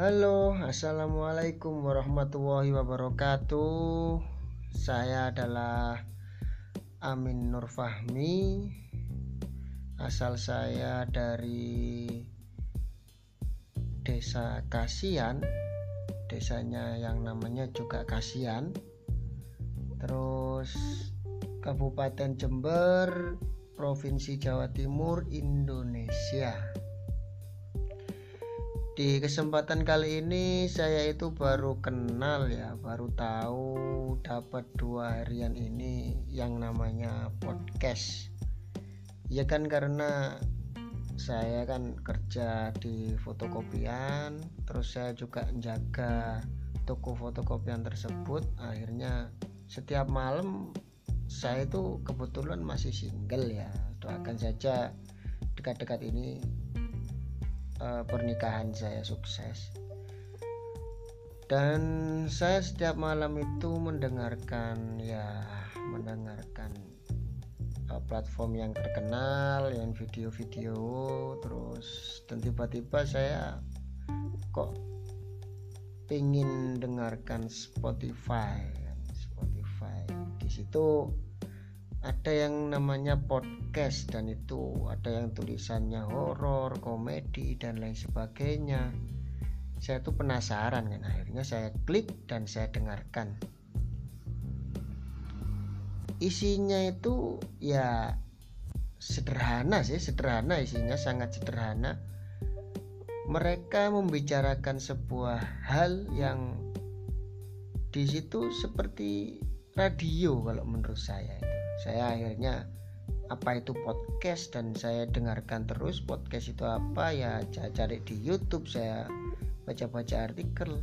Halo, assalamualaikum warahmatullahi wabarakatuh. Saya adalah Amin Nur Fahmi. Asal saya dari Desa Kasian, desanya yang namanya juga Kasian. Terus Kabupaten Jember, Provinsi Jawa Timur, Indonesia. Di kesempatan kali ini saya itu baru kenal ya, baru tahu dapat dua harian ini yang namanya podcast. Ya kan karena saya kan kerja di fotokopian, terus saya juga menjaga toko fotokopian tersebut. Akhirnya setiap malam saya itu kebetulan masih single ya. Doakan saja dekat-dekat ini uh, pernikahan saya sukses. Dan saya setiap malam itu mendengarkan ya mendengarkan uh, platform yang terkenal yang video-video terus dan tiba-tiba saya kok pengen dengarkan Spotify. Spotify. Di situ ada yang namanya podcast dan itu ada yang tulisannya horor, komedi dan lain sebagainya. Saya tuh penasaran kan akhirnya saya klik dan saya dengarkan. Isinya itu ya sederhana sih, sederhana isinya sangat sederhana. Mereka membicarakan sebuah hal yang di situ seperti radio kalau menurut saya itu saya akhirnya apa itu podcast dan saya dengarkan terus podcast itu apa ya cari di YouTube saya baca-baca artikel.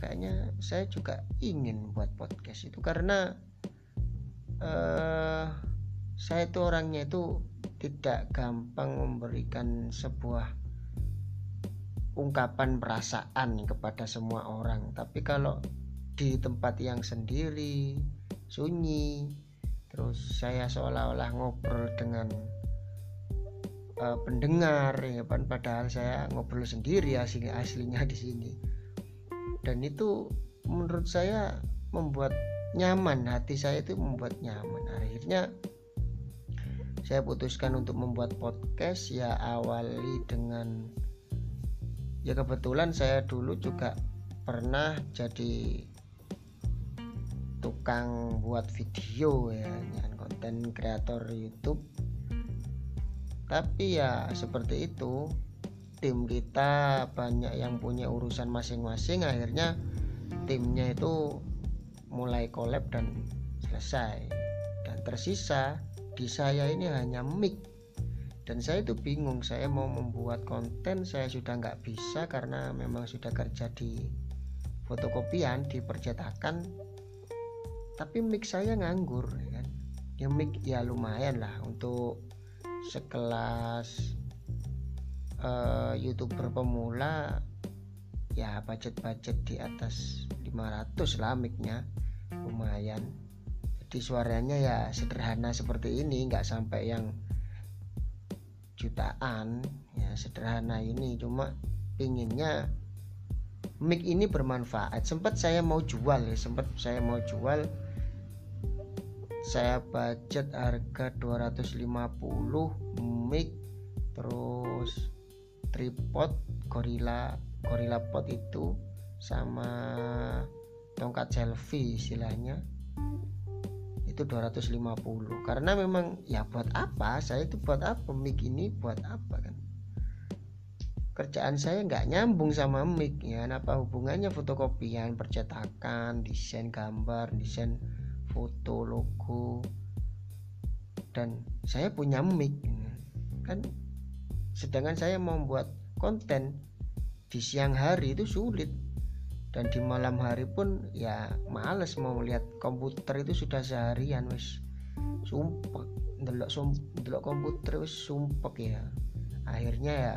Kayaknya saya juga ingin buat podcast itu karena uh, saya itu orangnya itu tidak gampang memberikan sebuah ungkapan perasaan kepada semua orang. Tapi kalau di tempat yang sendiri sunyi terus saya seolah-olah ngobrol dengan uh, pendengar ya kan. Padahal saya ngobrol sendiri asli aslinya di sini. Dan itu menurut saya membuat nyaman hati saya itu membuat nyaman. Akhirnya saya putuskan untuk membuat podcast. Ya awali dengan ya kebetulan saya dulu juga pernah jadi tukang buat video ya konten kreator YouTube. Tapi ya seperti itu tim kita banyak yang punya urusan masing-masing akhirnya timnya itu mulai collab dan selesai. Dan tersisa di saya ini hanya mic. Dan saya itu bingung saya mau membuat konten saya sudah nggak bisa karena memang sudah kerja di fotokopian di percetakan tapi mic saya nganggur ya kan? Ya mic ya lumayan lah untuk sekelas uh, youtuber pemula ya budget-budget di atas 500 lah micnya. Lumayan. Jadi suaranya ya sederhana seperti ini nggak sampai yang jutaan ya sederhana ini. Cuma pinginnya mic ini bermanfaat. Sempat saya mau jual ya sempat saya mau jual saya budget harga 250 mic terus tripod gorilla gorilla pot itu sama tongkat selfie istilahnya. Itu 250 karena memang ya buat apa? Saya itu buat apa? Mic ini buat apa kan? Kerjaan saya nggak nyambung sama mic ya apa hubungannya fotokopian percetakan desain gambar desain foto logo dan saya punya mic kan sedangkan saya membuat konten di siang hari itu sulit. Dan di malam hari pun ya males mau melihat komputer itu sudah seharian wes sumpah delok sum, delok komputer wes sumpah ya. Akhirnya ya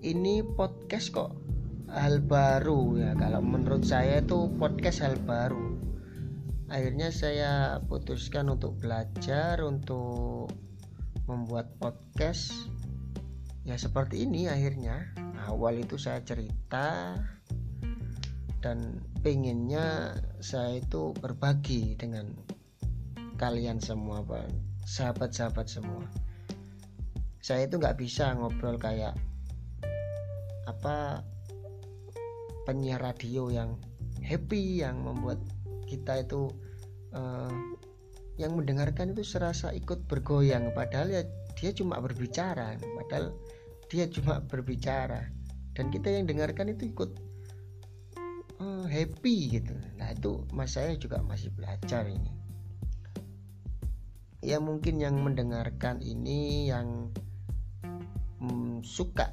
ini podcast kok hal baru ya. Kalau menurut saya itu podcast hal baru akhirnya saya putuskan untuk belajar untuk membuat podcast. Ya seperti ini akhirnya. Awal itu saya cerita dan pengennya saya itu berbagi dengan kalian semua sahabat-sahabat semua. Saya itu nggak bisa ngobrol kayak apa penyiar radio yang happy yang membuat kita itu uh, yang mendengarkan itu serasa ikut bergoyang. Padahal ya dia cuma berbicara padahal dia cuma berbicara. Dan kita yang dengarkan itu ikut uh, happy gitu. Nah itu mas saya juga masih belajar ini. Ya mungkin yang mendengarkan ini yang mm, suka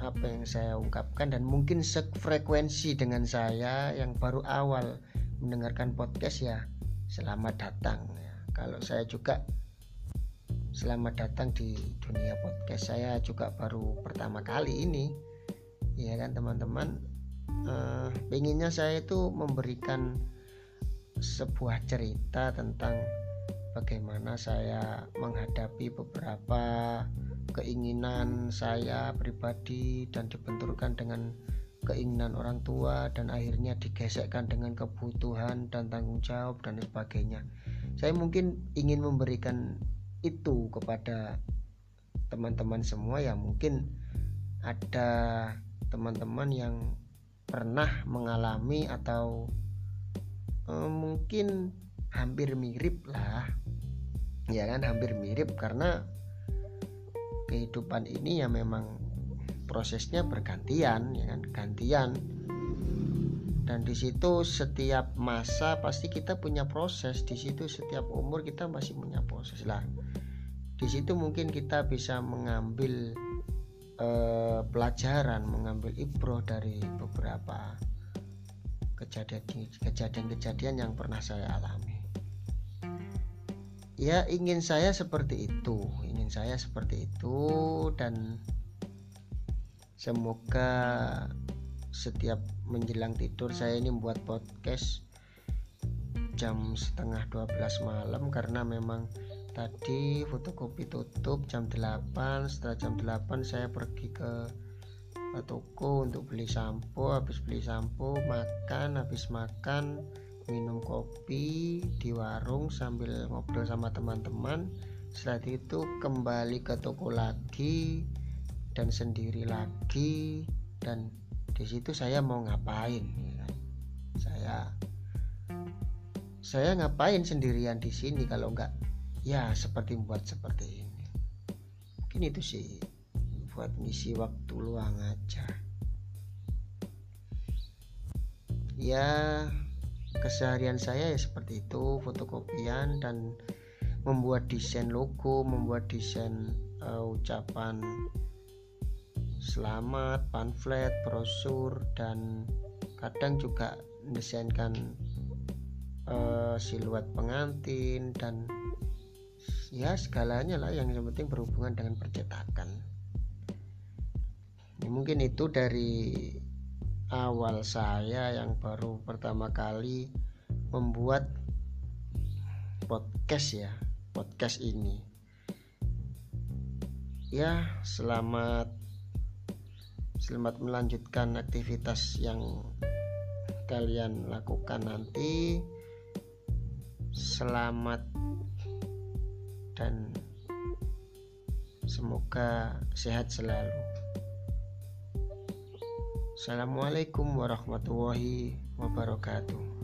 apa yang saya ungkapkan dan mungkin sefrekuensi dengan saya yang baru awal mendengarkan podcast ya selamat datang ya. kalau saya juga selamat datang di dunia podcast saya juga baru pertama kali ini ya kan teman-teman uh, pengennya saya itu memberikan sebuah cerita tentang bagaimana saya menghadapi beberapa keinginan saya pribadi dan dibenturkan dengan keinginan orang tua dan akhirnya digesekkan dengan kebutuhan dan tanggung jawab dan sebagainya. Saya mungkin ingin memberikan itu kepada teman-teman semua ya mungkin ada teman-teman yang pernah mengalami atau eh, mungkin hampir mirip lah ya kan hampir mirip karena kehidupan ini ya memang prosesnya bergantian ya kan? Gantian. Dan di situ setiap masa pasti kita punya proses. Di situ setiap umur kita masih punya proses lah. Di situ mungkin kita bisa mengambil eh, pelajaran mengambil ibroh dari beberapa kejadian-kejadian yang pernah saya alami. Ya ingin saya seperti itu. Ingin saya seperti itu dan semoga setiap menjelang tidur saya ini membuat podcast jam setengah 12 malam karena memang tadi fotokopi tutup jam 8 setelah jam 8 saya pergi ke toko untuk beli sampo. Habis beli sampo makan habis makan minum kopi di warung sambil ngobrol sama teman-teman. Setelah itu kembali ke toko lagi dan sendiri lagi dan di situ saya mau ngapain ya kan? saya saya ngapain sendirian di sini kalau enggak ya seperti buat seperti ini mungkin itu sih buat misi waktu luang aja ya keseharian saya ya seperti itu fotokopian dan membuat desain logo membuat desain uh, ucapan selamat pamflet brosur dan kadang juga mendesainkan uh, siluet pengantin dan ya segalanya lah. Yang penting berhubungan dengan percetakan. Ya, mungkin itu dari awal saya yang baru pertama kali membuat podcast ya podcast ini. Ya selamat selamat melanjutkan aktivitas yang kalian lakukan nanti. Selamat dan semoga sehat selalu. Assalamualaikum warahmatullahi wabarakatuh